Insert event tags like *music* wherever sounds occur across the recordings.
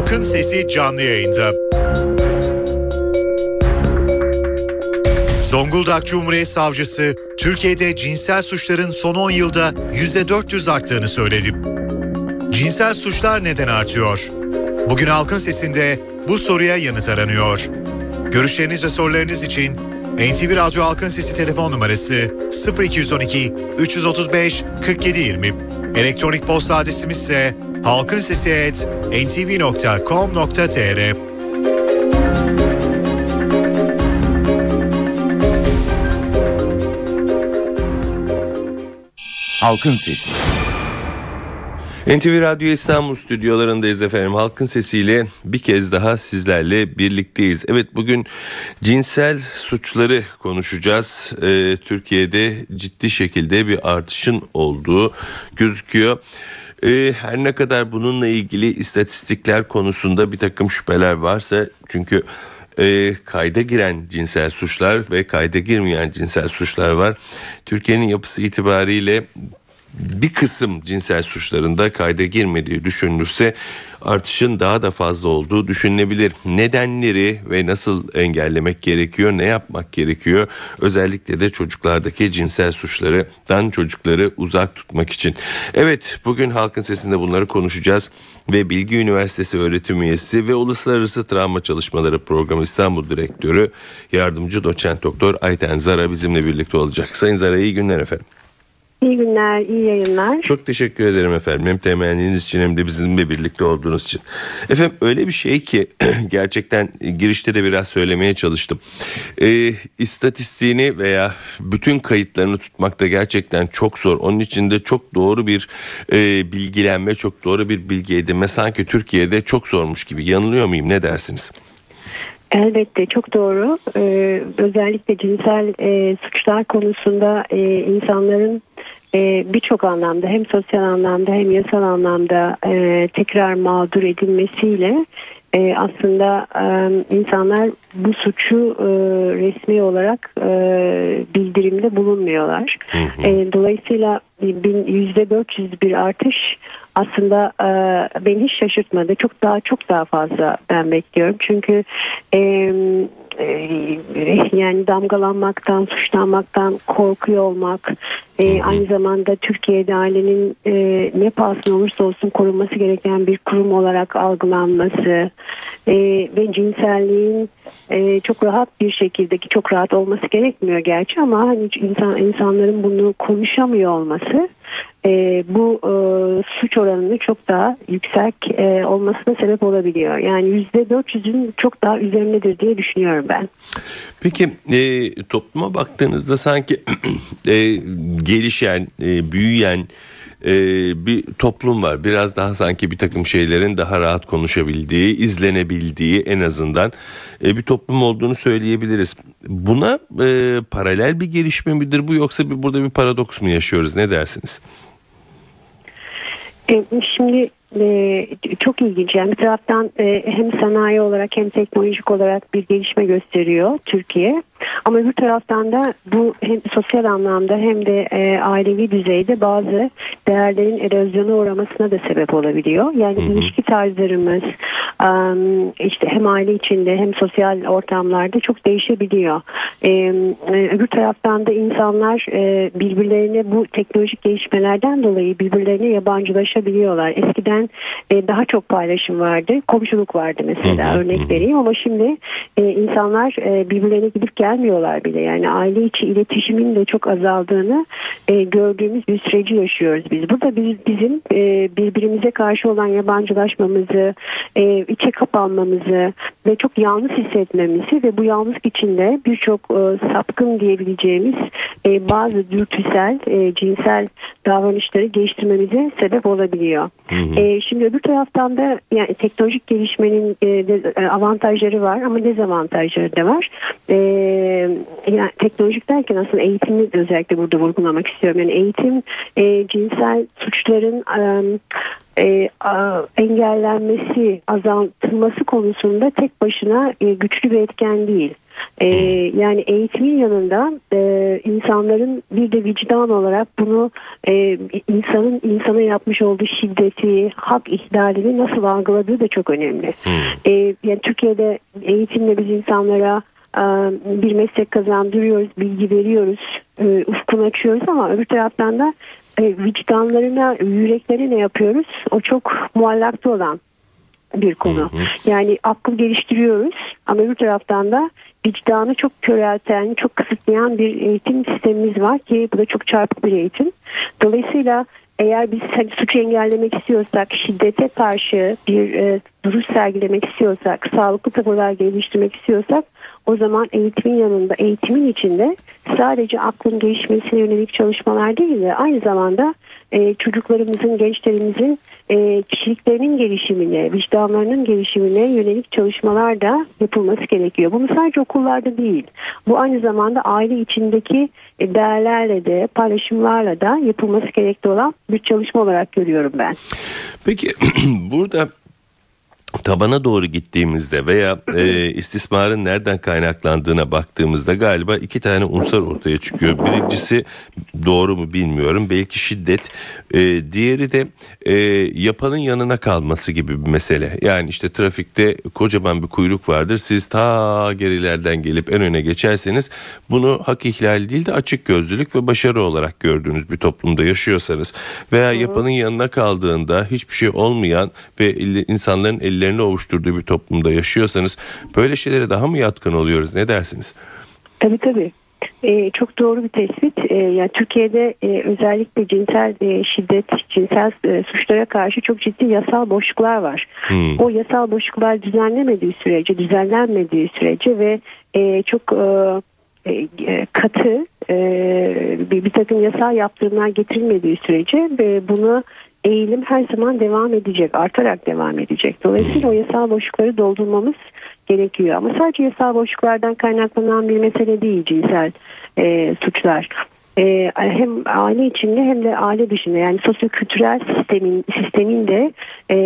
Halkın Sesi canlı yayında. Zonguldak Cumhuriyet Savcısı, Türkiye'de cinsel suçların son 10 yılda %400 arttığını söyledi. Cinsel suçlar neden artıyor? Bugün Halkın Sesi'nde bu soruya yanıt aranıyor. Görüşleriniz ve sorularınız için NTV Radyo Halkın Sesi telefon numarası 0212 335 4720. Elektronik posta adresimiz ise halkinsesi@ntv.com.tr. Halkın Sesi. NTV Radyo İstanbul stüdyolarındayız efendim. Halkın sesiyle bir kez daha sizlerle birlikteyiz. Evet bugün cinsel suçları konuşacağız. Ee, Türkiye'de ciddi şekilde bir artışın olduğu gözüküyor. Ee, her ne kadar bununla ilgili istatistikler konusunda bir takım şüpheler varsa çünkü e, kayda giren cinsel suçlar ve kayda girmeyen cinsel suçlar var. Türkiye'nin yapısı itibariyle bir kısım cinsel suçlarında kayda girmediği düşünülürse artışın daha da fazla olduğu düşünülebilir. Nedenleri ve nasıl engellemek gerekiyor, ne yapmak gerekiyor? Özellikle de çocuklardaki cinsel suçlardan çocukları uzak tutmak için. Evet, bugün Halkın Sesi'nde bunları konuşacağız ve Bilgi Üniversitesi öğretim üyesi ve Uluslararası Travma Çalışmaları Programı İstanbul Direktörü Yardımcı Doçent Doktor Ayten Zara bizimle birlikte olacak. Sayın Zara iyi günler efendim. İyi günler, iyi yayınlar. Çok teşekkür ederim efendim. Hem temenniniz için hem de bizimle birlikte olduğunuz için. Efendim öyle bir şey ki *clears throat* gerçekten girişte de biraz söylemeye çalıştım. E, istatistiğini veya bütün kayıtlarını tutmak da gerçekten çok zor. Onun için de çok doğru bir e, bilgilenme, çok doğru bir bilgi edinme sanki Türkiye'de çok zormuş gibi. Yanılıyor muyum ne dersiniz? Elbette çok doğru. Ee, özellikle cinsel e, suçlar konusunda e, insanların e, birçok anlamda hem sosyal anlamda hem yasal anlamda e, tekrar mağdur edilmesiyle e, aslında e, insanlar bu suçu e, resmi olarak e, bildirimde bulunmuyorlar. Hı hı. E, dolayısıyla %400 bir artış aslında e, beni hiç şaşırtmadı. Çok daha çok daha fazla ben bekliyorum. Çünkü e, e, yani damgalanmaktan, suçlanmaktan korkuyor olmak, e, aynı zamanda Türkiye'de ailenin e, ne pahasına olursa olsun korunması gereken bir kurum olarak algılanması e, ve cinselliğin e, çok rahat bir şekilde ki çok rahat olması gerekmiyor gerçi ama hani insan insanların bunu konuşamıyor olması e, bu e, suç oranının çok daha yüksek e, olmasına sebep olabiliyor. Yani yüzde 400'ün çok daha üzerindedir diye düşünüyorum ben. Peki e, topluma baktığınızda sanki *clears throat* e, gelişen, e, büyüyen e, bir toplum var. Biraz daha sanki bir takım şeylerin daha rahat konuşabildiği, izlenebildiği en azından e, bir toplum olduğunu söyleyebiliriz. Buna e, paralel bir gelişme midir bu yoksa bir, burada bir paradoks mu yaşıyoruz? Ne dersiniz? E, şimdi e, çok ilginç. Yani bir taraftan e, hem sanayi olarak hem teknolojik olarak bir gelişme gösteriyor Türkiye. Ama bir taraftan da bu hem sosyal anlamda hem de e, ailevi düzeyde bazı değerlerin erozyona uğramasına da sebep olabiliyor. Yani hı hı. ilişki tarzlarımız işte hem aile içinde hem sosyal ortamlarda çok değişebiliyor. E, öbür taraftan da insanlar e, birbirlerine bu teknolojik gelişmelerden dolayı birbirlerine yabancılaşabiliyorlar. Eskiden e, daha çok paylaşım vardı. Komşuluk vardı mesela hı. örnek vereyim ama şimdi e, insanlar e, birbirlerine gidip gel gelmiyorlar bile. Yani aile içi iletişimin de çok azaldığını e, gördüğümüz bir süreci yaşıyoruz biz. Burada biz bizim e, birbirimize karşı olan yabancılaşmamızı, e, içe kapanmamızı ve çok yalnız hissetmemizi ve bu yalnızlık içinde birçok e, sapkın diyebileceğimiz e, bazı dürtüsel, e, cinsel davranışları geliştirmemize sebep olabiliyor. Hı hı. E, şimdi öbür taraftan da yani teknolojik gelişmenin e, de, e, avantajları var ama dezavantajları da var. E, yani teknolojik derken aslında eğitimi özellikle burada vurgulamak istiyorum. Yani eğitim e, cinsel suçların e, e, a, engellenmesi, azaltılması konusunda tek başına e, güçlü bir etken değil. E, yani eğitimin yanında e, insanların bir de vicdan olarak bunu e, insanın insana yapmış olduğu şiddeti, hak ihlalini nasıl algıladığı da çok önemli. E, yani Türkiye'de eğitimle biz insanlara e, bir meslek kazandırıyoruz, bilgi veriyoruz, e, ufkunu açıyoruz ama öbür taraftan da e, vicdanlarına, yüreklerine ne yapıyoruz? O çok muallakta olan bir konu. Yani akıl geliştiriyoruz ama öbür taraftan da vicdanı çok körelten, çok kısıtlayan bir eğitim sistemimiz var ki bu da çok çarpık bir eğitim. Dolayısıyla eğer biz hani suçu engellemek istiyorsak, şiddete karşı bir e, duruş sergilemek istiyorsak, sağlıklı tavırlar geliştirmek istiyorsak o zaman eğitimin yanında, eğitimin içinde sadece aklın gelişmesine yönelik çalışmalar değil de aynı zamanda e, çocuklarımızın, gençlerimizin e, kişiliklerinin gelişimine, vicdanlarının gelişimine yönelik çalışmalar da yapılması gerekiyor. Bunu sadece okullarda değil, bu aynı zamanda aile içindeki değerlerle de, paylaşımlarla da yapılması gerekli olan bir çalışma olarak görüyorum ben. Peki *clears throat* burada tabana doğru gittiğimizde veya e, *laughs* istismarın nereden kaynaklandığına baktığımızda galiba iki tane unsur ortaya çıkıyor. Birincisi doğru mu bilmiyorum belki şiddet e, diğeri de e, yapanın yanına kalması gibi bir mesele. Yani işte trafikte kocaman bir kuyruk vardır siz ta gerilerden gelip en öne geçerseniz bunu hak ihlali değil de açık gözlülük ve başarı olarak gördüğünüz bir toplumda yaşıyorsanız veya yapanın yanına kaldığında hiçbir şey olmayan ve insanların elleri kendilerini ovuşturduğu bir toplumda yaşıyorsanız böyle şeylere daha mı yatkın oluyoruz ne dersiniz? Tabii tabii. Ee, çok doğru bir tespit. Ee, yani Türkiye'de e, özellikle cinsel e, şiddet, cinsel e, suçlara karşı çok ciddi yasal boşluklar var. Hmm. O yasal boşluklar düzenlemediği sürece, düzenlenmediği sürece ve e, çok e, e katı e, bir, bir takım yasal yaptırımlar getirilmediği sürece e, bunu eğilim her zaman devam edecek, artarak devam edecek. Dolayısıyla o yasal boşlukları doldurmamız gerekiyor. Ama sadece yasal boşluklardan kaynaklanan bir mesele değil cinsel e, suçlar. E, hem aile içinde hem de aile dışında yani sosyokültürel sistemin sistemin de e,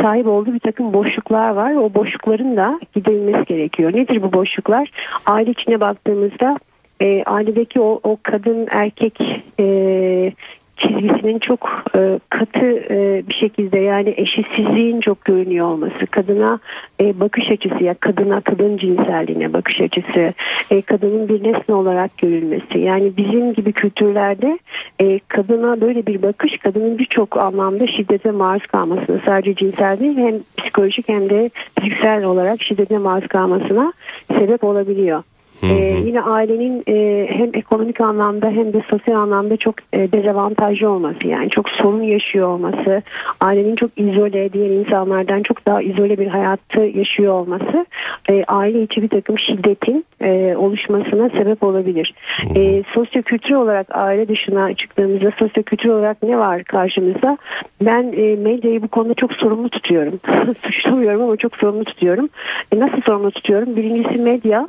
sahip olduğu bir takım boşluklar var. O boşlukların da giderilmesi gerekiyor. Nedir bu boşluklar? Aile içine baktığımızda e, ailedeki o, o kadın erkek e, çizgisinin çok e, katı e, bir şekilde yani eşitsizliğin çok görünüyor olması, kadına e, bakış açısı ya kadına kadın cinselliğine bakış açısı, e, kadının bir nesne olarak görülmesi. Yani bizim gibi kültürlerde e, kadına böyle bir bakış kadının birçok anlamda şiddete maruz kalmasına sadece cinsel değil hem psikolojik hem de fiziksel olarak şiddete maruz kalmasına sebep olabiliyor. Ee, yine ailenin e, hem ekonomik anlamda hem de sosyal anlamda çok e, dezavantajlı olması yani çok sorun yaşıyor olması, ailenin çok izole diğer insanlardan çok daha izole bir hayatı yaşıyor olması e, aile içi bir takım şiddetin e, oluşmasına sebep olabilir. E, sosyokültürel olarak aile dışına çıktığımızda sosyokültürel olarak ne var karşımızda? Ben e, medyayı bu konuda çok sorumlu tutuyorum. *laughs* Suçlamıyorum ama çok sorumlu tutuyorum. E, nasıl sorumlu tutuyorum? Birincisi medya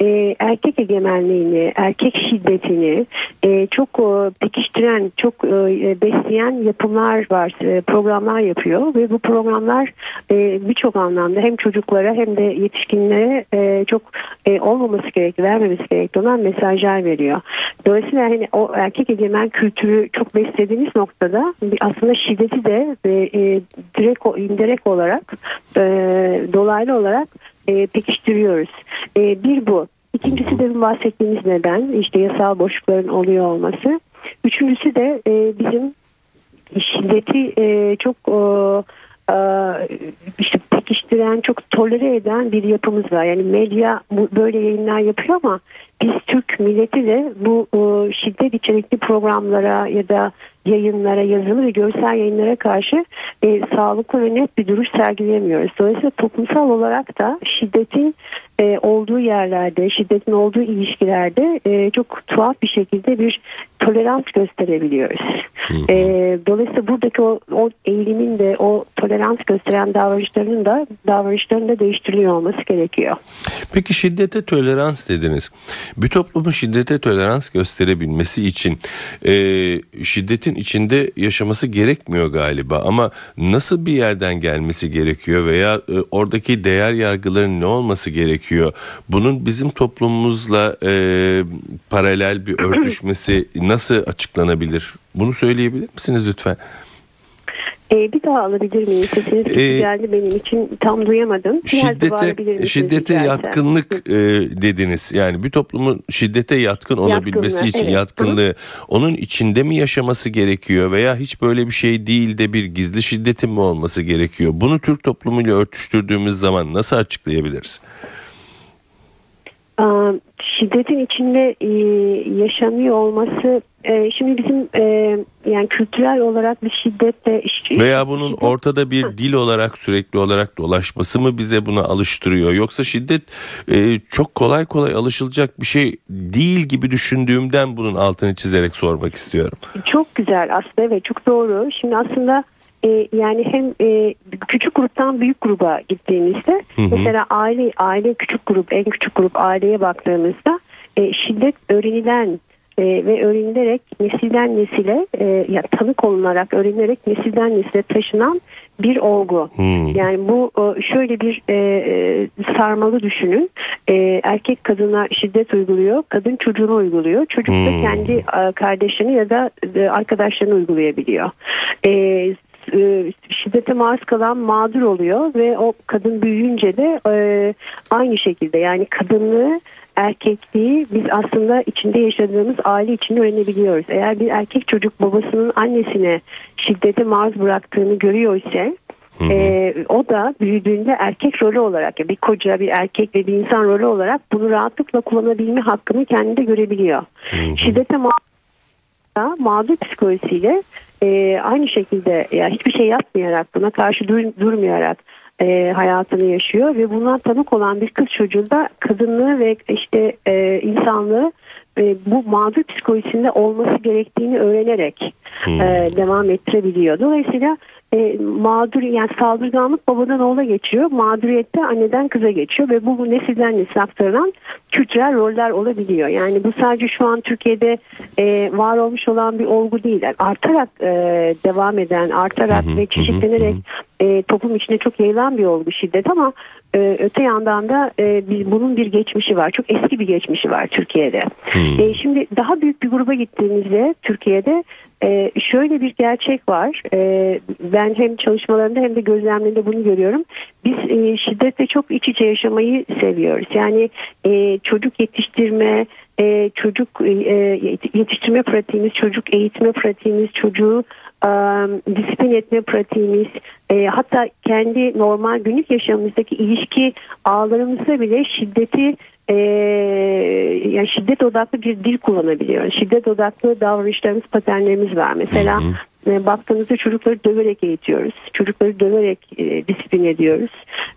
e, erkek egemenliğini, erkek şiddetini e, çok e, pekiştiren, çok e, besleyen yapımlar var, e, programlar yapıyor ve bu programlar e, birçok anlamda hem çocuklara hem de yetişkinlere e, çok e, olmaması gerekli, vermemesi gerekli olan mesajlar veriyor. Dolayısıyla hani o erkek egemen kültürü çok beslediğimiz noktada aslında şiddeti de e, e, direkt indirek olarak e, dolaylı olarak e, pekiştiriyoruz. E, bir bu. İkincisi de bahsettiğimiz neden işte yasal boşlukların oluyor olması. Üçüncüsü de e, bizim şiddeti e, çok e, işte pekiştiren, çok tolere eden bir yapımız var. Yani medya böyle yayınlar yapıyor ama biz Türk milleti de bu e, şiddet içerikli programlara ya da yayınlara, yazılı ve görsel yayınlara karşı e, sağlıklı ve net bir duruş sergileyemiyoruz. Dolayısıyla toplumsal olarak da şiddetin e, olduğu yerlerde, şiddetin olduğu ilişkilerde e, çok tuhaf bir şekilde bir tolerans gösterebiliyoruz. E, dolayısıyla buradaki o, o eğilimin de o tolerans gösteren davranışlarının da davranışlarının da değiştiriliyor olması gerekiyor. Peki şiddete tolerans dediniz. Bir toplumun şiddete tolerans gösterebilmesi için e, şiddetin içinde yaşaması gerekmiyor galiba ama nasıl bir yerden gelmesi gerekiyor veya e, oradaki değer yargıların ne olması gerekiyor? Bunun bizim toplumumuzla e, paralel bir örtüşmesi nasıl açıklanabilir? Bunu söyleyebilir misiniz lütfen? Ee, bir daha alabilir miyim? Sesiniz ee, geldi benim için tam duyamadım. şiddete şiddete yatkınlık e, dediniz. Yani bir toplumun şiddete yatkın olabilmesi Yatkınlığı, için evet. yatkınlığı Hı. onun içinde mi yaşaması gerekiyor veya hiç böyle bir şey değil de bir gizli şiddetin mi olması gerekiyor? Bunu Türk toplumuyla örtüştürdüğümüz zaman nasıl açıklayabiliriz? Şiddetin içinde e, yaşanıyor olması e, şimdi bizim e, yani kültürel olarak bir şiddetle veya bunun şiddet, ortada bir dil olarak sürekli olarak dolaşması mı bize buna alıştırıyor yoksa şiddet çok kolay kolay alışılacak bir şey değil gibi düşündüğümden bunun altını çizerek sormak istiyorum. Çok güzel aslında evet çok doğru. Şimdi aslında e, yani hem e, küçük gruptan büyük gruba gittiğimizde hı hı. mesela aile aile küçük grup en küçük grup aileye baktığımızda e, şiddet öğrenilen e, ve öğrenilerek nesilden nesile e, ya tanık olunarak öğrenilerek nesilden nesile taşınan bir olgu. Hmm. Yani bu şöyle bir e, e, sarmalı düşünün. E, erkek kadına şiddet uyguluyor, kadın çocuğunu uyguluyor. Çocuk hmm. da kendi e, kardeşini ya da e, arkadaşlarını uygulayabiliyor. E, e, şiddete maruz kalan mağdur oluyor ve o kadın büyüyünce de e, aynı şekilde yani kadınlığı erkekliği biz aslında içinde yaşadığımız aile içinde öğrenebiliyoruz. Eğer bir erkek çocuk babasının annesine şiddete maruz bıraktığını görüyor ise E, o da büyüdüğünde erkek rolü olarak ya bir koca bir erkek ve bir insan rolü olarak bunu rahatlıkla kullanabilme hakkını kendinde görebiliyor. Hı Şiddete maruz mağdur psikolojisiyle e, aynı şekilde ya hiçbir şey yapmayarak buna karşı dur, durmayarak e, hayatını yaşıyor ve bundan tanık olan bir kız çocuğu da kadınlığı ve işte e, insanlığı e, bu mağdur psikolojisinde olması gerektiğini öğrenerek hmm. e, devam ettirebiliyor. Dolayısıyla e, mağdur yani saldırganlık babadan oğula geçiyor. Mağduriyette anneden kıza geçiyor ve bu nesilden nesile aktarılan kültürel roller olabiliyor. Yani bu sadece şu an Türkiye'de e, var olmuş olan bir olgu değil. Artarak e, devam eden, artarak ve çeşitlenerek e, toplum içinde çok yayılan bir olgu şiddet ama e, öte yandan da e, bir, bunun bir geçmişi var. Çok eski bir geçmişi var Türkiye'de. Hmm. E, şimdi daha büyük bir gruba gittiğimizde Türkiye'de e, şöyle bir gerçek var. E, ben hem çalışmalarında hem de gözlemlerinde bunu görüyorum. Biz e, şiddetle çok iç içe yaşamayı seviyoruz. Yani e, çocuk yetiştirme, e, çocuk e, yetiştirme pratiğimiz, çocuk eğitme pratiğimiz, çocuğu e, disiplin etme pratiğimiz, e, hatta kendi normal günlük yaşamımızdaki ilişki ağlarımızda bile şiddeti e, yani şiddet odaklı bir dil kullanabiliyoruz. Şiddet odaklı davranışlarımız, paternlerimiz var. Mesela hı hı. E, baktığımızda çocukları döverek eğitiyoruz. Çocukları döverek e, disiplin ediyoruz.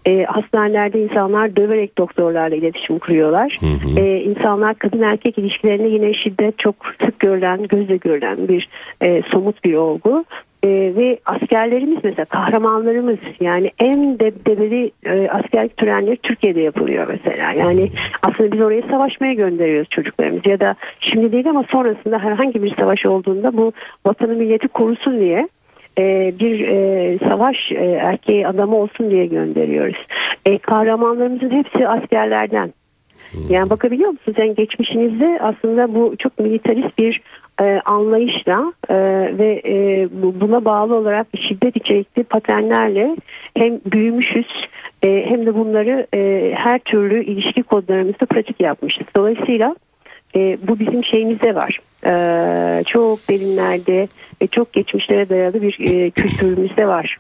E, hastanelerde insanlar döverek doktorlarla iletişim kuruyorlar. Hı hı. E, insanlar kadın erkek ilişkilerinde yine şiddet çok sık görülen, gözle görülen bir e, somut bir olgu. E, ve askerlerimiz mesela kahramanlarımız yani en debdebeli e, askerlik törenleri Türkiye'de yapılıyor mesela. Yani aslında biz oraya savaşmaya gönderiyoruz çocuklarımız ya da şimdi değil ama sonrasında herhangi bir savaş olduğunda bu vatanı milleti korusun diye e, bir e, savaş e, erkeği adamı olsun diye gönderiyoruz. E, kahramanlarımızın hepsi askerlerden. Yani bakabiliyor musunuz? Yani geçmişinizde aslında bu çok militarist bir e, anlayışla e, ve e, buna bağlı olarak şiddet içerikli paternlerle hem büyümüşüz e, hem de bunları e, her türlü ilişki kodlarımızda pratik yapmışız. Dolayısıyla e, bu bizim şeyimizde var. E, çok derinlerde ve çok geçmişlere dayalı bir e, kültürümüzde var.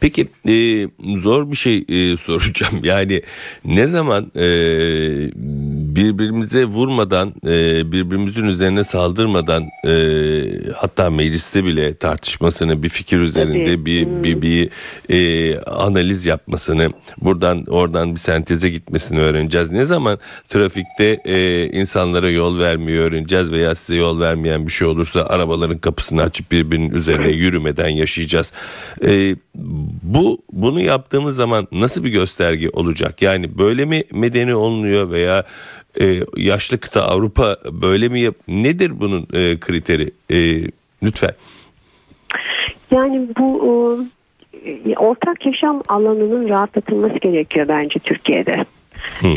Peki e, zor bir şey e, soracağım. Yani ne zaman e, birbirimize vurmadan e, birbirimizin üzerine saldırmadan e, hatta mecliste bile tartışmasını bir fikir üzerinde Tabii. bir bir, bir e, analiz yapmasını buradan oradan bir senteze gitmesini öğreneceğiz. Ne zaman trafikte e, insanlara yol vermeyi öğreneceğiz veya size yol vermeyen bir şey olursa arabaların kapısını açıp birbirinin üzerine yürümeden yaşayacağız. E, bu bunu yaptığımız zaman nasıl bir gösterge olacak? Yani böyle mi medeni olunuyor veya e, yaşlı kıta Avrupa böyle mi yap? Nedir bunun e, kriteri? E, lütfen. Yani bu e, ortak yaşam alanının rahatlatılması gerekiyor bence Türkiye'de. Ee,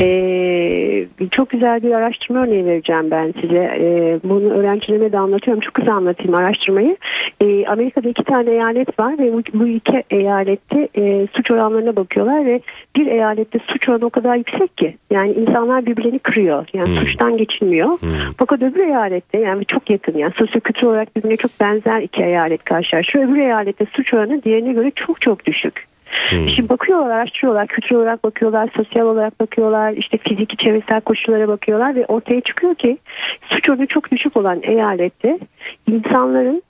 çok güzel bir araştırma örneği vereceğim ben size. Ee, bunu öğrencilerime de anlatıyorum. Çok kısa anlatayım araştırmayı. Ee, Amerika'da iki tane eyalet var ve bu, bu iki eyalette e, suç oranlarına bakıyorlar ve bir eyalette suç oranı o kadar yüksek ki yani insanlar birbirlerini kırıyor. Yani hmm. suçtan geçilmiyor. Hmm. Fakat öbür eyalette yani çok yakın yani sosyokültürel olarak birbirine çok benzer iki eyalet karşılaşıyor. Öbür eyalette suç oranı diğerine göre çok çok düşük. Hmm. Şimdi bakıyorlar, araştırıyorlar, kültürel olarak bakıyorlar, sosyal olarak bakıyorlar, işte fiziki çevresel koşullara bakıyorlar ve ortaya çıkıyor ki suç oranı çok düşük olan eyalette insanların,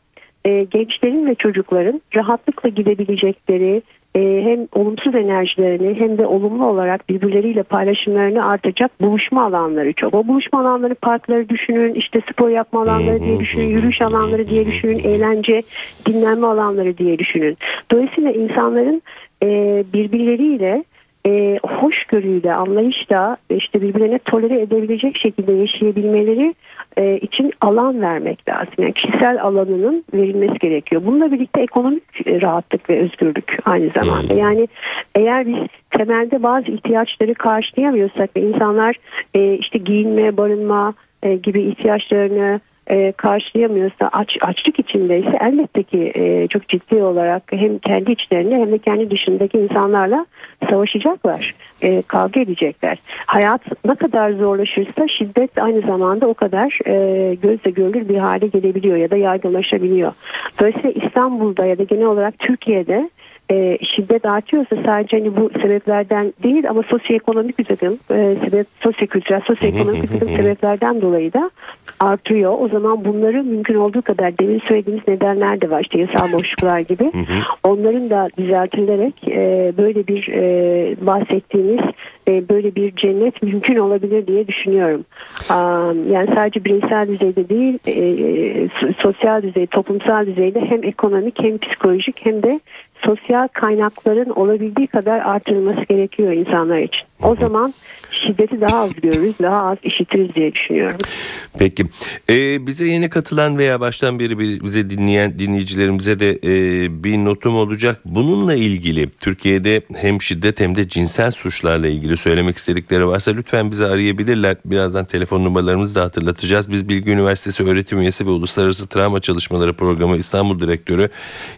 e, gençlerin ve çocukların rahatlıkla gidebilecekleri, e, hem olumsuz enerjilerini hem de olumlu olarak birbirleriyle paylaşımlarını artacak buluşma alanları çok. O buluşma alanları parkları düşünün, işte spor yapma alanları diye düşünün, yürüyüş alanları diye düşünün, eğlence, dinlenme alanları diye düşünün. Dolayısıyla insanların e, birbirleriyle e, hoşgörüyle, anlayışla işte birbirlerine tolere edebilecek şekilde yaşayabilmeleri e, için alan vermek lazım. Yani kişisel alanının verilmesi gerekiyor. Bununla birlikte ekonomik rahatlık ve özgürlük aynı zamanda. Yani eğer biz temelde bazı ihtiyaçları karşılayamıyorsak ve insanlar e, işte giyinme, barınma e, gibi ihtiyaçlarını e, karşılayamıyorsa aç, açlık içindeyse elbette ki e, çok ciddi olarak hem kendi içlerinde hem de kendi dışındaki insanlarla savaşacaklar, e, kavga edecekler. Hayat ne kadar zorlaşırsa şiddet aynı zamanda o kadar e, gözle görülür bir hale gelebiliyor ya da yaygınlaşabiliyor. Dolayısıyla İstanbul'da ya da genel olarak Türkiye'de e, şiddet artıyorsa sadece hani bu sebeplerden değil ama sosyoekonomik bir takım e, sebep, sosyokültürel, sosyoekonomik bir *laughs* takım sebeplerden dolayı da artıyor. O zaman bunları mümkün olduğu kadar demin söylediğimiz nedenler de var işte yasal boşluklar gibi. Onların da düzeltilerek e, böyle bir e, bahsettiğimiz e, böyle bir cennet mümkün olabilir diye düşünüyorum. Yani sadece bireysel düzeyde değil e, e, sosyal düzey, toplumsal düzeyde hem ekonomik hem psikolojik hem de sosyal kaynakların olabildiği kadar artırılması gerekiyor insanlar için. O zaman şiddeti daha az görürüz, daha az işitiriz diye düşünüyorum. Peki. Ee, bize yeni katılan veya baştan beri bize dinleyen dinleyicilerimize de e, bir notum olacak. Bununla ilgili Türkiye'de hem şiddet hem de cinsel suçlarla ilgili söylemek istedikleri varsa lütfen bize arayabilirler. Birazdan telefon numaralarımızı da hatırlatacağız. Biz Bilgi Üniversitesi öğretim üyesi ve Uluslararası Travma Çalışmaları Programı İstanbul Direktörü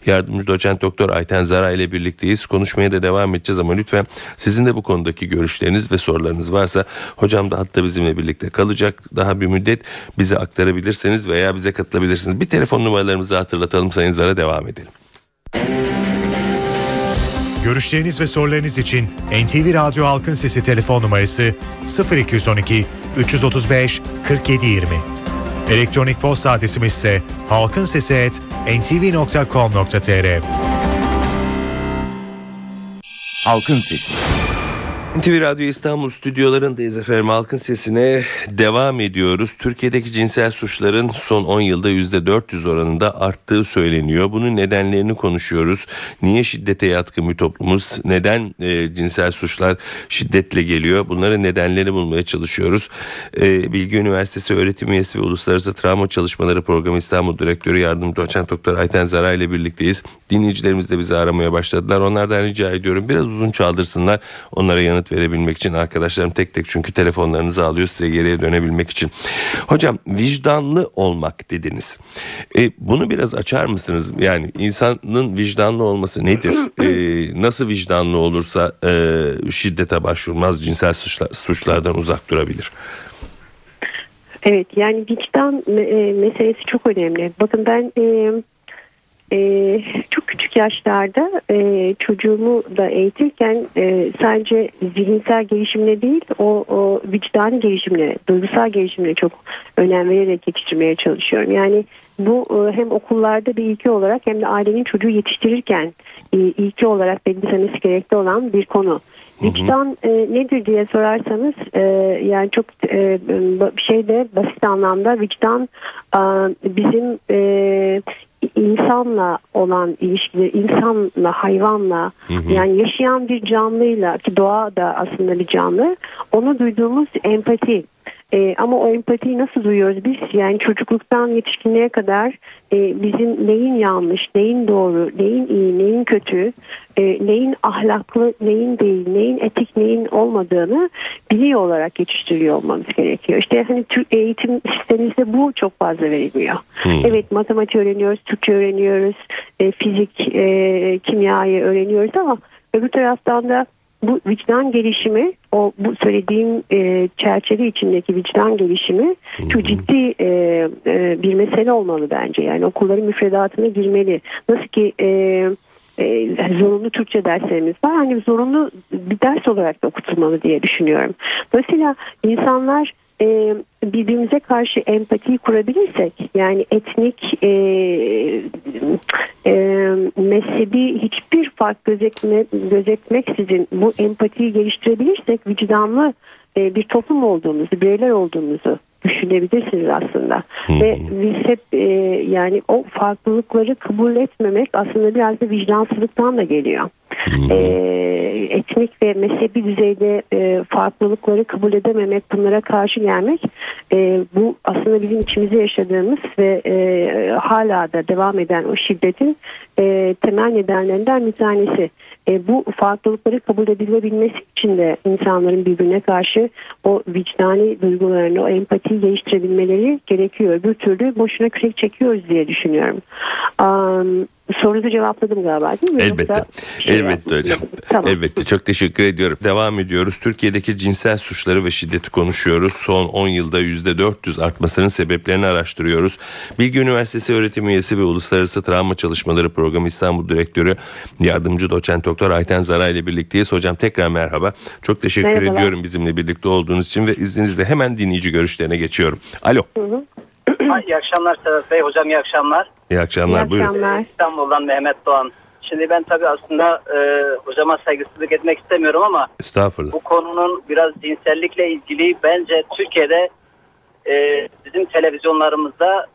Yardımcı Doçent Doktor Ayten Zara ile birlikteyiz. Konuşmaya da devam edeceğiz ama lütfen sizin de bu konudaki görüşleriniz ve sorularınız varsa hocam da hatta bizimle birlikte kalacak. Daha bir müddet bize aktarabilirseniz veya bize katılabilirsiniz. Bir telefon numaralarımızı hatırlatalım Sayın Zara devam edelim. Görüşleriniz ve sorularınız için NTV Radyo Halkın Sesi telefon numarası 0212 335 4720. Elektronik posta adresimiz ise halkinsesi@ntv.com.tr. Halkın Sesi. NTV Radyo İstanbul stüdyolarındayız efendim. Halkın sesine devam ediyoruz. Türkiye'deki cinsel suçların son 10 yılda %400 oranında arttığı söyleniyor. Bunun nedenlerini konuşuyoruz. Niye şiddete yatkın bir toplumuz? Neden e, cinsel suçlar şiddetle geliyor? Bunların nedenlerini bulmaya çalışıyoruz. E, Bilgi Üniversitesi öğretim üyesi ve Uluslararası Travma Çalışmaları Programı İstanbul Direktörü Yardımcı Doçent Doktor Ayten Zara ile birlikteyiz. Dinleyicilerimiz de bizi aramaya başladılar. Onlardan rica ediyorum biraz uzun çaldırsınlar. Onlara yanıt verebilmek için arkadaşlarım tek tek çünkü telefonlarınızı alıyor size geriye dönebilmek için. Hocam vicdanlı olmak dediniz. E, bunu biraz açar mısınız? Yani insanın vicdanlı olması nedir? E, nasıl vicdanlı olursa e, şiddete başvurmaz, cinsel suçlar, suçlardan uzak durabilir? Evet yani vicdan e, meselesi çok önemli. Bakın ben e, e, çok küçük yaşlarda e, çocuğumu da eğitirken e, sadece zihinsel gelişimine değil o, o vicdani gelişimine, duygusal gelişimine çok önem vererek yetiştirmeye çalışıyorum. Yani bu e, hem okullarda bir ilki olarak hem de ailenin çocuğu yetiştirirken e, ilki olarak benimsemesi gerekli olan bir konu. Vicdan e, nedir diye sorarsanız e, yani çok e, bir şey de basit anlamda vicdan e, bizim e, insanla olan ilişkileri, insanla, hayvanla hı hı. yani yaşayan bir canlıyla ki doğa da aslında bir canlı onu duyduğumuz empati e, ama o empatiyi nasıl duyuyoruz biz? Yani çocukluktan yetişkinliğe kadar e, bizim neyin yanlış, neyin doğru, neyin iyi, neyin kötü, e, neyin ahlaklı, neyin değil, neyin etik, neyin olmadığını biliyor olarak yetiştiriyor olmamız gerekiyor. İşte hani Türk eğitim sistemimizde bu çok fazla verilmiyor. Hmm. Evet matematik öğreniyoruz, Türkçe öğreniyoruz, e, fizik, e, kimyayı öğreniyoruz ama öbür taraftan da bu vicdan gelişimi o bu söylediğim e, çerçeve içindeki vicdan gelişimi çok ciddi e, e, bir mesele olmalı bence. Yani okulların müfredatına girmeli. Nasıl ki e, e, zorunlu Türkçe derslerimiz var hani zorunlu bir ders olarak da okutulmalı diye düşünüyorum. Dolayısıyla insanlar e, birbirimize karşı empatiyi kurabilirsek yani etnik e, e, mezhebi hiçbir fark gözetme, gözetmeksizin bu empatiyi geliştirebilirsek vicdanlı e, bir toplum olduğumuzu, bireyler olduğumuzu düşünebilirsiniz aslında. Hmm. Ve biz hep e, yani o farklılıkları kabul etmemek aslında biraz da vicdansızlıktan da geliyor. Hmm. Etnik ve mezhebi düzeyde e, farklılıkları kabul edememek, bunlara karşı gelmek e, bu aslında bizim içimizde yaşadığımız ve e, hala da devam eden o şiddetin e, temel nedenlerinden bir tanesi. E, bu farklılıkları kabul edilebilmesi için de insanların birbirine karşı o vicdani duygularını, o empatiyi geliştirebilmeleri gerekiyor. Öbür türlü boşuna kürek çekiyoruz diye düşünüyorum. Um, Sorunuzu cevapladım galiba değil mi? Elbette. Şey Elbette hocam. Tamam. Elbette. Çok teşekkür ediyorum. Devam ediyoruz. Türkiye'deki cinsel suçları ve şiddeti konuşuyoruz. Son 10 yılda %400 artmasının sebeplerini araştırıyoruz. Bilgi Üniversitesi öğretim üyesi ve Uluslararası Travma Çalışmaları Programı İstanbul Direktörü Yardımcı Doçent Doktor Ayten Zara ile birlikteyiz. Hocam tekrar merhaba. Çok teşekkür Merhabalar. ediyorum bizimle birlikte olduğunuz için ve izninizle hemen dinleyici görüşlerine geçiyorum. Alo. Hı hı. İyi akşamlar Sedat Bey. Hocam iyi akşamlar. İyi akşamlar. İyi buyurun. akşamlar. İstanbul'dan Mehmet Doğan. Şimdi ben tabii aslında e, hocama saygısızlık etmek istemiyorum ama Estağfurullah. bu konunun biraz cinsellikle ilgili bence Türkiye'de e, bizim televizyonlarımızda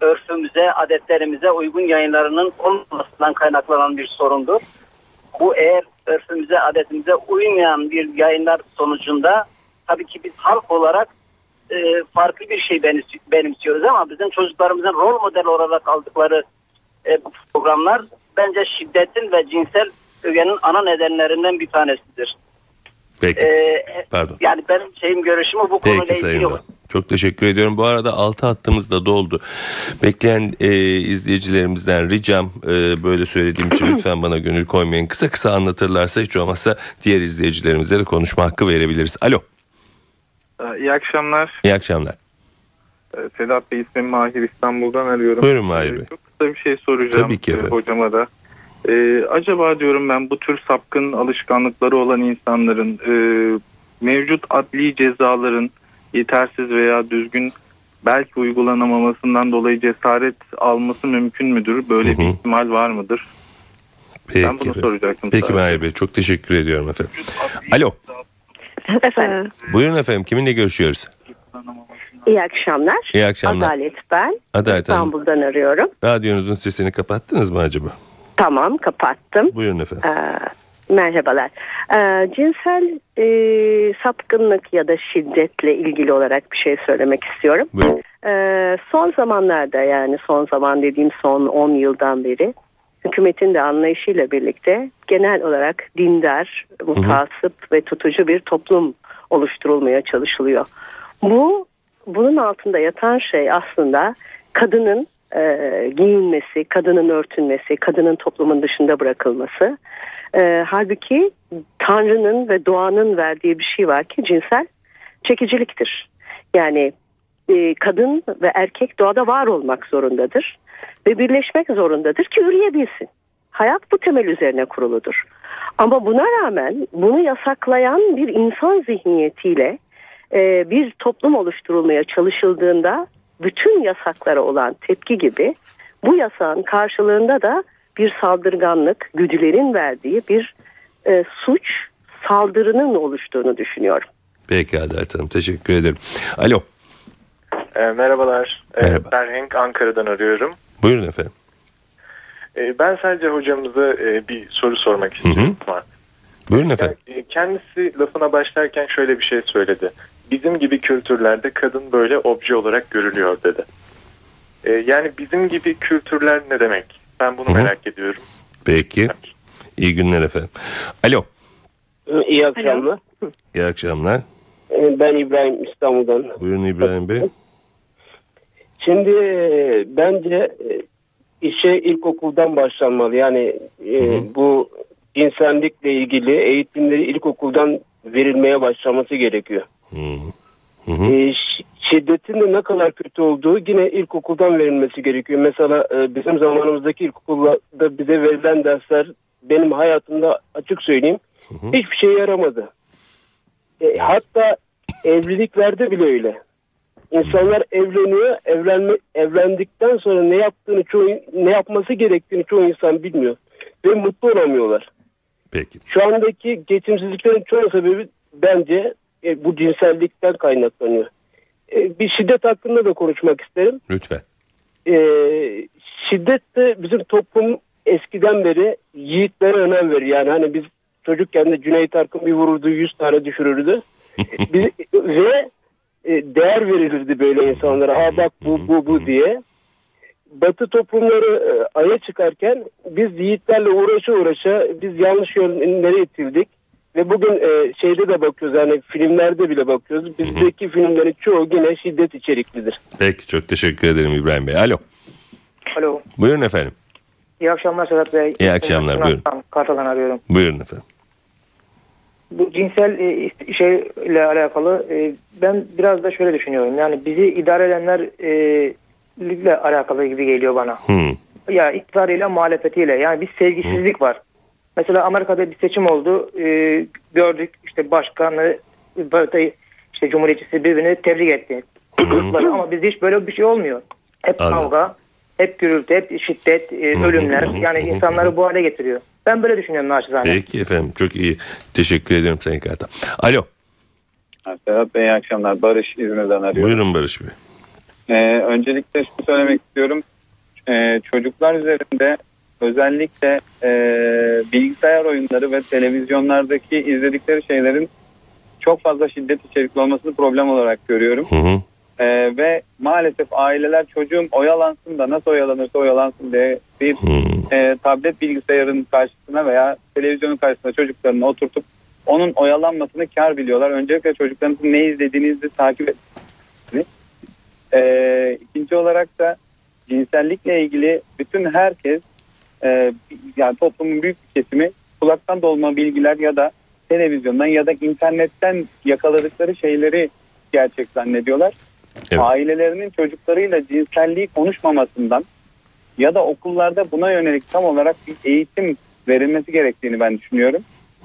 örfümüze, adetlerimize uygun yayınlarının olmamasından kaynaklanan bir sorundur. Bu eğer örfümüze, adetimize uymayan bir yayınlar sonucunda tabii ki biz halk olarak e, farklı bir şey benimsiyoruz ama bizim çocuklarımızın rol model olarak aldıkları e, programlar bence şiddetin ve cinsel ögenin ana nedenlerinden bir tanesidir. Peki. Ee, Pardon. Yani benim şeyim görüşümü bu konuyla Peki, ilgili yok. Çok teşekkür ediyorum. Bu arada altı hattımız da doldu. Bekleyen e, izleyicilerimizden ricam e, böyle söylediğim için *clears throat* lütfen bana gönül koymayın. Kısa kısa anlatırlarsa hiç olmazsa diğer izleyicilerimize de konuşma hakkı verebiliriz. Alo. Ee, iyi akşamlar. İyi akşamlar. Ee, Sedat Bey ismim Mahir İstanbul'dan arıyorum. Buyurun Mahir ee, Bey. Çok kısa bir şey soracağım Tabii ki efendim. hocama da. Ee, acaba diyorum ben bu tür sapkın alışkanlıkları olan insanların e, mevcut adli cezaların yetersiz veya düzgün belki uygulanamamasından dolayı cesaret alması mümkün müdür? Böyle hı hı. bir ihtimal var mıdır? Peki, ben bunu efendim. soracaktım. Peki Mahir Bey çok teşekkür ediyorum efendim. Alo. *laughs* Efendim. Buyurun efendim kiminle görüşüyoruz? İyi akşamlar. İyi akşamlar. Adalet ben. Adalet İstanbul'dan Hanım. arıyorum. Radyonuzun sesini kapattınız mı acaba? Tamam kapattım. Buyurun efendim. Ee, merhabalar. Ee, cinsel e, sapkınlık ya da şiddetle ilgili olarak bir şey söylemek istiyorum. Buyurun. Ee, son zamanlarda yani son zaman dediğim son 10 yıldan beri hükümetin de anlayışıyla birlikte genel olarak dindar, mutasip ve tutucu bir toplum oluşturulmaya çalışılıyor. Bu bunun altında yatan şey aslında kadının e, giyinmesi, kadının örtünmesi, kadının toplumun dışında bırakılması. E, halbuki Tanrı'nın ve doğanın verdiği bir şey var ki cinsel çekiciliktir. Yani e, kadın ve erkek doğada var olmak zorundadır ve birleşmek zorundadır ki üreyebilsin. Hayat bu temel üzerine kuruludur. Ama buna rağmen bunu yasaklayan bir insan zihniyetiyle e, bir toplum oluşturulmaya çalışıldığında bütün yasaklara olan tepki gibi bu yasağın karşılığında da bir saldırganlık, güdülerin verdiği bir e, suç saldırının oluştuğunu düşünüyorum. Peki Adalet Hanım teşekkür ederim. Alo. E, merhabalar. E, Merhaba. ben Henk Ankara'dan arıyorum. Buyurun efendim. E, ben sadece hocamıza e, bir soru sormak istiyorum. Buyurun efendim. E, kendisi lafına başlarken şöyle bir şey söyledi. Bizim gibi kültürlerde kadın böyle obje olarak görülüyor dedi. E, yani bizim gibi kültürler ne demek? Ben bunu Hı hı. merak ediyorum. Peki. İyi günler efendim. Alo. İyi akşamlar. İyi akşamlar. Ee, Ben İbrahim İstanbul'dan. Buyurun İbrahim Bey. Şimdi e, bence e, işe ilkokuldan başlanmalı. Yani e, Hı hı. bu cinsellikle ilgili eğitimleri ilkokuldan verilmeye başlaması gerekiyor. Hı. Hı hı. E, şiddetin de ne kadar kötü olduğu yine ilkokuldan verilmesi gerekiyor. Mesela e, bizim zamanımızdaki ilkokulda bize verilen dersler benim hayatımda açık söyleyeyim hı. hiçbir şeye yaramadı. E, hatta evliliklerde bile öyle. İnsanlar evleniyor, evlenme, evlendikten sonra ne yaptığını çoğu ne yapması gerektiğini çoğu insan bilmiyor ve mutlu olamıyorlar. Peki. Şu andaki geçimsizliklerin çoğu sebebi bence e, bu cinsellikten kaynaklanıyor. E, bir şiddet hakkında da konuşmak isterim. Lütfen. E, şiddet de bizim toplum eskiden beri yiğitlere önem verir. Yani hani biz çocukken de Cüneyt Arkın bir vururdu 100 tane düşürürdü. *laughs* Biz, ve e, değer verilirdi böyle insanlara. Ha bak bu bu bu diye. Batı toplumları e, aya çıkarken biz yiğitlerle uğraşa uğraşa biz yanlış yönlere itildik. Ve bugün e, şeyde de bakıyoruz yani filmlerde bile bakıyoruz. Bizdeki filmlerin çoğu yine şiddet içeriklidir. Peki çok teşekkür ederim İbrahim Bey. Alo. Alo. Buyurun efendim. İyi akşamlar Sedat Bey. İyi akşamlar, buyurun. Kartal'dan arıyorum. Buyurun efendim. Bu cinsel e, şeyle alakalı e, ben biraz da şöyle düşünüyorum. Yani bizi idare edenler e, alakalı gibi geliyor bana. Hı. Ya iktidarıyla muhalefetiyle. Yani bir sevgisizlik var. Mesela Amerika'da bir seçim oldu. E, gördük işte başkanı işte cumhuriyetçisi birbirini tebrik etti. Kutladı ama bizde hiç böyle bir şey olmuyor. Hep Anladım. kavga, hep gürültü, hep şiddet, e, ölümler. Yani insanları bu hale getiriyor. Ben böyle düşünüyorum naçizane. Peki efendim çok iyi. Teşekkür ederim Sayın Kartal. Alo. Sedat Bey iyi akşamlar. Barış İzmir'den arıyorum. Buyurun Barış Bey. Ee, öncelikle şunu söylemek istiyorum. Ee, çocuklar üzerinde özellikle e, bilgisayar oyunları ve televizyonlardaki izledikleri şeylerin çok fazla şiddet içerikli olmasını problem olarak görüyorum. Hı hı. Ee, ve maalesef aileler çocuğum oyalansın da nasıl oyalanırsa oyalansın diye bir Hı. e, tablet bilgisayarın karşısına veya televizyonun karşısına çocuklarını oturtup onun oyalanmasını kar biliyorlar. Öncelikle çocuklarınızın ne izlediğinizi takip edin. E, ikinci olarak da cinsellikle ilgili bütün herkes e, yani toplumun büyük bir kesimi kulaktan dolma bilgiler ya da televizyondan ya da internetten yakaladıkları şeyleri gerçek zannediyorlar. Evet. Ailelerinin çocuklarıyla cinselliği konuşmamasından ya da okullarda buna yönelik tam olarak bir eğitim verilmesi gerektiğini ben düşünüyorum.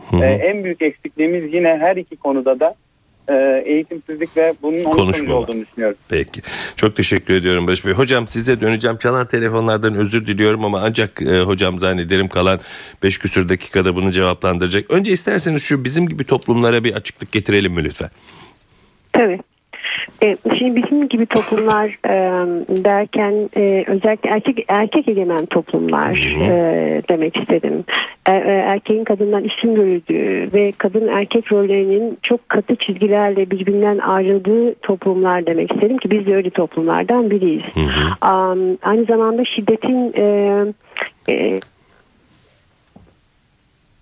Hı hı. Ee, en büyük eksikliğimiz yine her iki konuda da e, eğitimsizlik ve bunun Konuşmama. olduğunu düşünüyorum. Peki. Çok teşekkür ediyorum Barış Bey. Hocam size döneceğim. Çalan telefonlardan özür diliyorum ama ancak e, hocam zannederim kalan 5 küsür dakikada bunu cevaplandıracak. Önce isterseniz şu bizim gibi toplumlara bir açıklık getirelim mi lütfen? Tabii. E, şimdi bizim gibi toplumlar e, derken e, özellikle erkek erkek egemen toplumlar e, demek istedim. E, e, erkeğin kadından üstün görüldüğü ve kadın erkek rollerinin çok katı çizgilerle birbirinden ayrıldığı toplumlar demek istedim ki biz de öyle toplumlardan biriyiz. Am, aynı zamanda şiddetin e, e,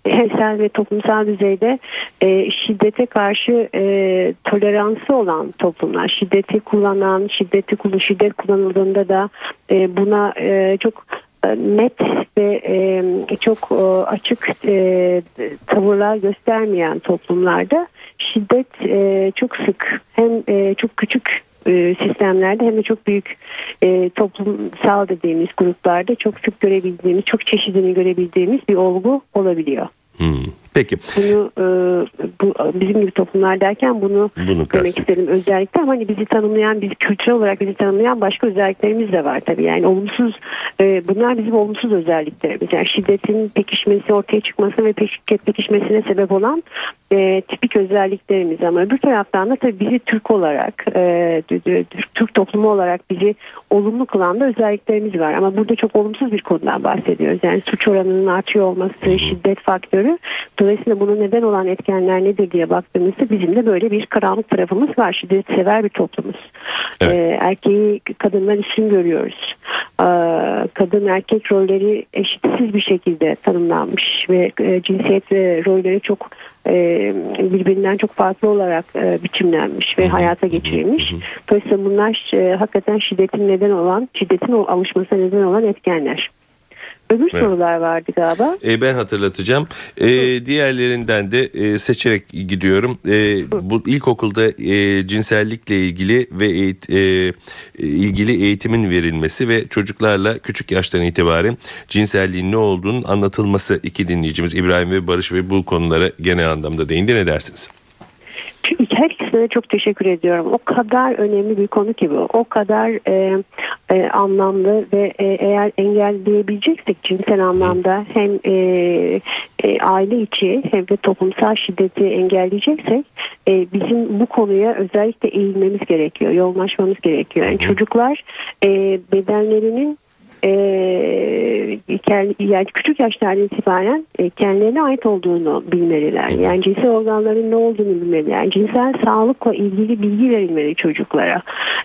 bireysel ve toplumsal düzeyde e, şiddete karşı e, toleransı olan toplumlar, şiddeti kullanan, şiddeti şiddet kullanıldığında da e, buna e, çok e, net ve e, çok e, açık e, tavırlar göstermeyen toplumlarda şiddet e, çok sık hem e, çok küçük e, sistemlerde hem de çok büyük e, toplumsal dediğimiz gruplarda çok sık görebildiğimiz, çok çeşidini görebildiğimiz bir olgu olabiliyor. Hmm. Peki. Bunu e, bu, bizim gibi toplumlar derken bunu, bunu demek istedim özellikle ama hani bizi tanımlayan, bizi kültürel olarak bizi tanımlayan başka özelliklerimiz de var tabii. Yani olumsuz e, bunlar bizim olumsuz özelliklerimiz. Yani şiddetin pekişmesi, ortaya çıkması ve şiddet pekişmesine sebep olan e, tipik özelliklerimiz ama öbür taraftan da tabii bizi Türk olarak, e, Türk toplumu olarak bizi olumlu kılan da özelliklerimiz var. Ama burada çok olumsuz bir konudan bahsediyoruz. Yani suç oranının artıyor olması, şiddet faktörü. Dolayısıyla bunu neden olan etkenler nedir diye baktığımızda bizim de böyle bir karanlık tarafımız var. Şiddet sever bir toplumuz. Evet. Ee, erkeği kadından üstün görüyoruz. Ee, kadın erkek rolleri eşitsiz bir şekilde tanımlanmış ve e, cinsiyet ve rolleri çok e, birbirinden çok farklı olarak e, biçimlenmiş ve hayata geçirilmiş. Dolayısıyla bunlar e, hakikaten şiddetin neden olan, şiddetin alışmasına neden olan etkenler. Öbür evet. sorular vardı galiba. E, ben hatırlatacağım. E, diğerlerinden de e, seçerek gidiyorum. E, bu ilkokulda e, cinsellikle ilgili ve eğit, e, ilgili eğitimin verilmesi ve çocuklarla küçük yaştan itibaren cinselliğin ne olduğunun anlatılması iki dinleyicimiz İbrahim ve Barış ve bu konulara genel anlamda değindi. Ne dersiniz? Her ikisine çok teşekkür ediyorum. O kadar önemli bir konu ki bu. O kadar e, e, anlamlı ve e, eğer engelleyebileceksek cinsel anlamda hem e, e, aile içi hem de toplumsal şiddeti engelleyeceksek e, bizim bu konuya özellikle eğilmemiz gerekiyor. Yoğunlaşmamız gerekiyor. Yani çocuklar e, bedenlerinin yani küçük yaşlardan itibaren e, kendilerine ait olduğunu bilmeliler. Yani cinsel organların ne olduğunu bilmeliler. Yani cinsel sağlıkla ilgili bilgi verilmeli çocuklara.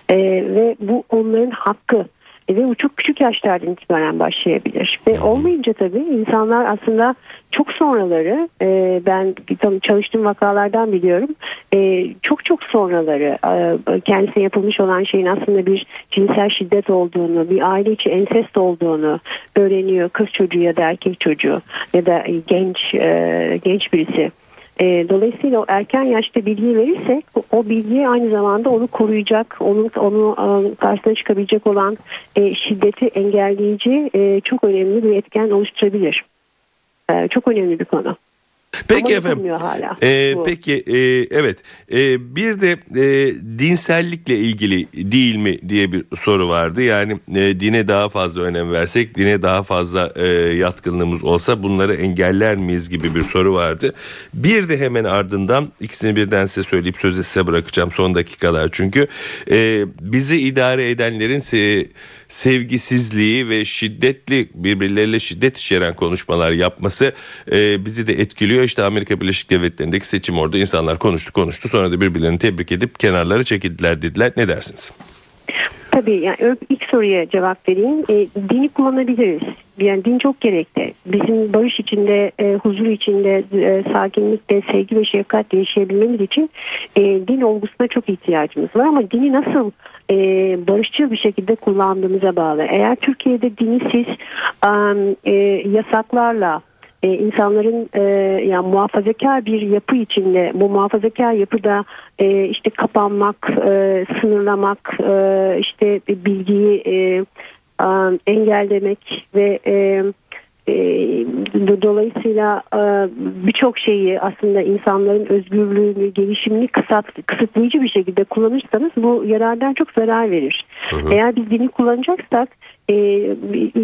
E, ve bu onların hakkı ve bu çok küçük yaşlardan itibaren başlayabilir. Ve olmayınca tabii insanlar aslında çok sonraları e, ben çalıştığım vakalardan biliyorum e, çok çok sonraları e, kendisine yapılmış olan şeyin aslında bir cinsel şiddet olduğunu bir aile içi ensest olduğunu öğreniyor kız çocuğu ya da erkek çocuğu ya da genç e, genç birisi. E, dolayısıyla o erken yaşta bilgi verirsek o bilgi aynı zamanda onu koruyacak, onun onu e, karşısına çıkabilecek olan e, şiddeti engelleyici e, çok önemli bir etken oluşturabilir. E, çok önemli bir konu. Peki Ama efendim. Hala. Ee, peki e, evet e, bir de e, dinsellikle ilgili değil mi diye bir soru vardı. Yani e, dine daha fazla önem versek, dine daha fazla e, yatkınlığımız olsa bunları engeller miyiz gibi bir soru vardı. Bir de hemen ardından ikisini birden size söyleyip sözü size bırakacağım son dakikalar çünkü e, bizi idare edenlerin se sevgisizliği ve şiddetli birbirleriyle şiddet içeren konuşmalar yapması e, bizi de etkiliyor. İşte Amerika Birleşik Devletleri'ndeki seçim orada insanlar konuştu konuştu sonra da birbirlerini tebrik edip kenarlara çekildiler dediler. Ne dersiniz? Tabii yani ilk soruya cevap vereyim. E, dini kullanabiliriz. Yani din çok gerekli. Bizim barış içinde, e, huzur içinde, e, sakinlikte, sevgi ve şefkatle yaşayabilmemiz için e, din olgusuna çok ihtiyacımız var. Ama dini nasıl e, barışçıl bir şekilde kullandığımıza bağlı. Eğer Türkiye'de dini siz e, yasaklarla e, insanların e, yani muhafazakar bir yapı içinde bu muhafazakar yapıda e, işte kapanmak, e, sınırlamak, e, işte bilgiyi e, engellemek ve e, dolayısıyla e, birçok şeyi aslında insanların özgürlüğünü, gelişimini kısat, kısıtlayıcı bir şekilde kullanırsanız bu yarardan çok zarar verir. Hı hı. Eğer biz dini kullanacaksak e,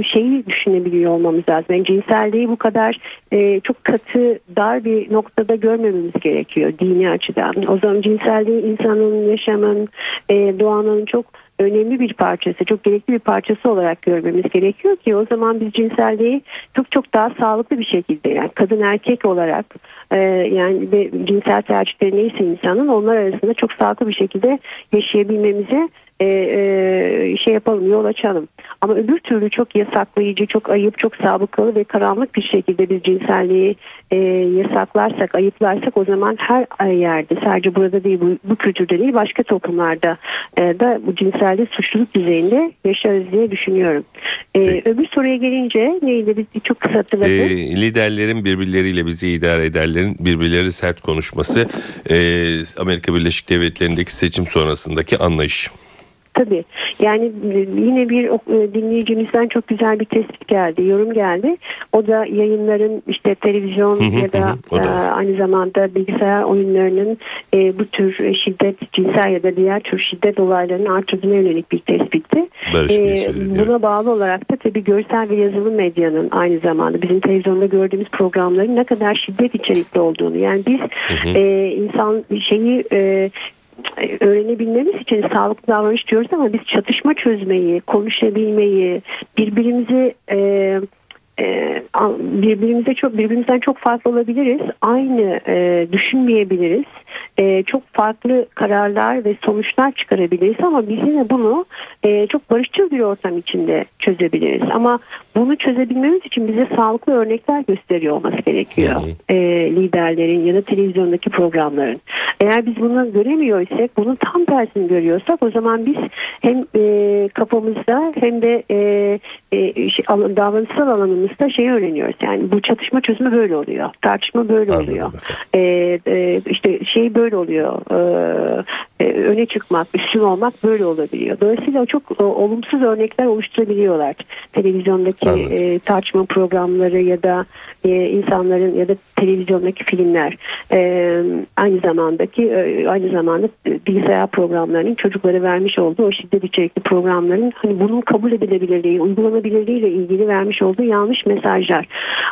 şeyi düşünebiliyor olmamız lazım. Yani cinselliği bu kadar e, çok katı, dar bir noktada görmememiz gerekiyor dini açıdan. O zaman cinselliği insanın, yaşamın, doğanın çok önemli bir parçası, çok gerekli bir parçası olarak görmemiz gerekiyor ki o zaman biz cinselliği çok çok daha sağlıklı bir şekilde yani kadın erkek olarak e, yani ve cinsel tercihleri neyse insanın onlar arasında çok sağlıklı bir şekilde yaşayabilmemize e, e, şey yapalım yol açalım. Ama öbür türlü çok yasaklayıcı, çok ayıp, çok sabıkalı ve karanlık bir şekilde biz cinselliği e, yasaklarsak, ayıplarsak o zaman her yerde sadece burada değil bu, bu kültürde değil başka toplumlarda e, da bu cinselliği suçluluk düzeyinde yaşarız diye düşünüyorum. E, öbür soruya gelince neydi biz çok kısa. E, liderlerin birbirleriyle bizi idare ederlerin birbirleri sert konuşması e, Amerika Birleşik Devletleri'ndeki seçim sonrasındaki anlayış. Tabii. Yani yine bir e, dinleyicimizden çok güzel bir tespit geldi, yorum geldi. O da yayınların işte televizyon ya da, da. e, aynı zamanda bilgisayar oyunlarının e, bu tür şiddet, cinsel ya da diğer tür şiddet olaylarının artırdığına yönelik bir tespitti. Barış söyledi. buna bağlı olarak da tabii görsel ve yazılı medyanın aynı zamanda bizim televizyonda gördüğümüz programların ne kadar şiddet içerikli olduğunu yani biz e, insan şeyi e, öğrenebilmemiz için sağlıklı davranış diyoruz ama biz çatışma çözmeyi, konuşabilmeyi, birbirimizi e, e, birbirimize çok birbirimizden çok farklı olabiliriz. Aynı e, düşünmeyebiliriz. E, çok farklı kararlar ve sonuçlar çıkarabiliriz ama biz yine bunu e, çok barışçıl bir ortam içinde çözebiliriz. Ama bunu çözebilmemiz için bize sağlıklı örnekler gösteriyor olması gerekiyor. E, liderlerin ya da televizyondaki programların. Eğer biz bunu göremiyor isek, bunun tam tersini görüyorsak o zaman biz hem e, kafamızda hem de e, e, şey, alan- davranışsal alanımızda şeyi öğreniyoruz. Yani bu çatışma çözümü böyle oluyor. Tartışma böyle Anladım oluyor. efendim. E, e, işte şey böyle oluyor. E, öne çıkmak, üstün olmak böyle olabiliyor. Dolayısıyla çok e, olumsuz örnekler oluşturabiliyorlar. Televizyondaki Anladım. e, tartışma programları ya da e, insanların ya da televizyondaki filmler aynı zamandaki aynı zamanda bilgisayar programlarının çocuklara vermiş olduğu o şiddet içerikli programların hani bunun kabul edilebilirliği, uygulanabilirliği ile ilgili vermiş olduğu yanlış mesajlar.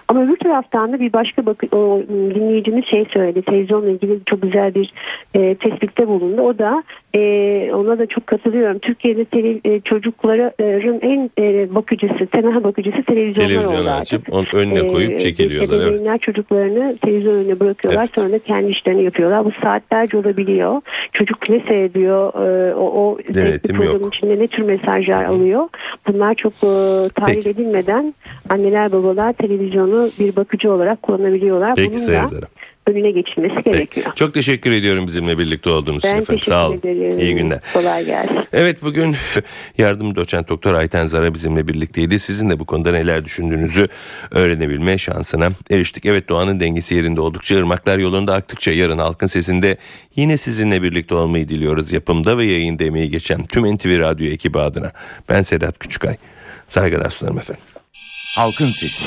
Ama öbür taraftan da bir başka bakı, o dinleyicimiz şey söyledi. Televizyonla ilgili çok güzel bir e, tespitte bulundu. O da e, ona da çok katılıyorum. Türkiye'de tele, e, çocukların en e, bakıcısı, temel bakıcısı televizyonlar Televizyon oldu açıp onun önüne koyup Ee, çekiliyorlar. Evet. Ebeveynler çocuklarını televizyon önüne bırakıyorlar. Evet. Sonra da kendi işlerini yapıyorlar. Bu saatlerce olabiliyor. Çocuk ne seyrediyor? e, o, o Denetim yok. içinde ne tür mesajlar alıyor? Bunlar çok e, tahlil Peki. edilmeden anneler babalar televizyonu bir bakıcı olarak kullanabiliyorlar. Peki Bunun da. Önüne geçilmesi Peki. gerekiyor. Çok teşekkür ediyorum bizimle birlikte olduğunuz için Ben efendim. teşekkür Sağ olun. ederim. İyi günler. Kolay gelsin. Evet bugün *laughs* yardım doçent doktor Ayten Zara bizimle birlikteydi. Sizin de bu konuda neler düşündüğünüzü öğrenebilme şansına eriştik. Evet doğanın dengesi yerinde oldukça ırmaklar yolunda aktıkça yarın halkın sesinde yine sizinle birlikte olmayı diliyoruz. Yapımda ve yayında emeği geçen tüm NTV Radyo ekibi adına. Ben Sedat Küçükay. Saygılar sunarım efendim. Halkın Sesi.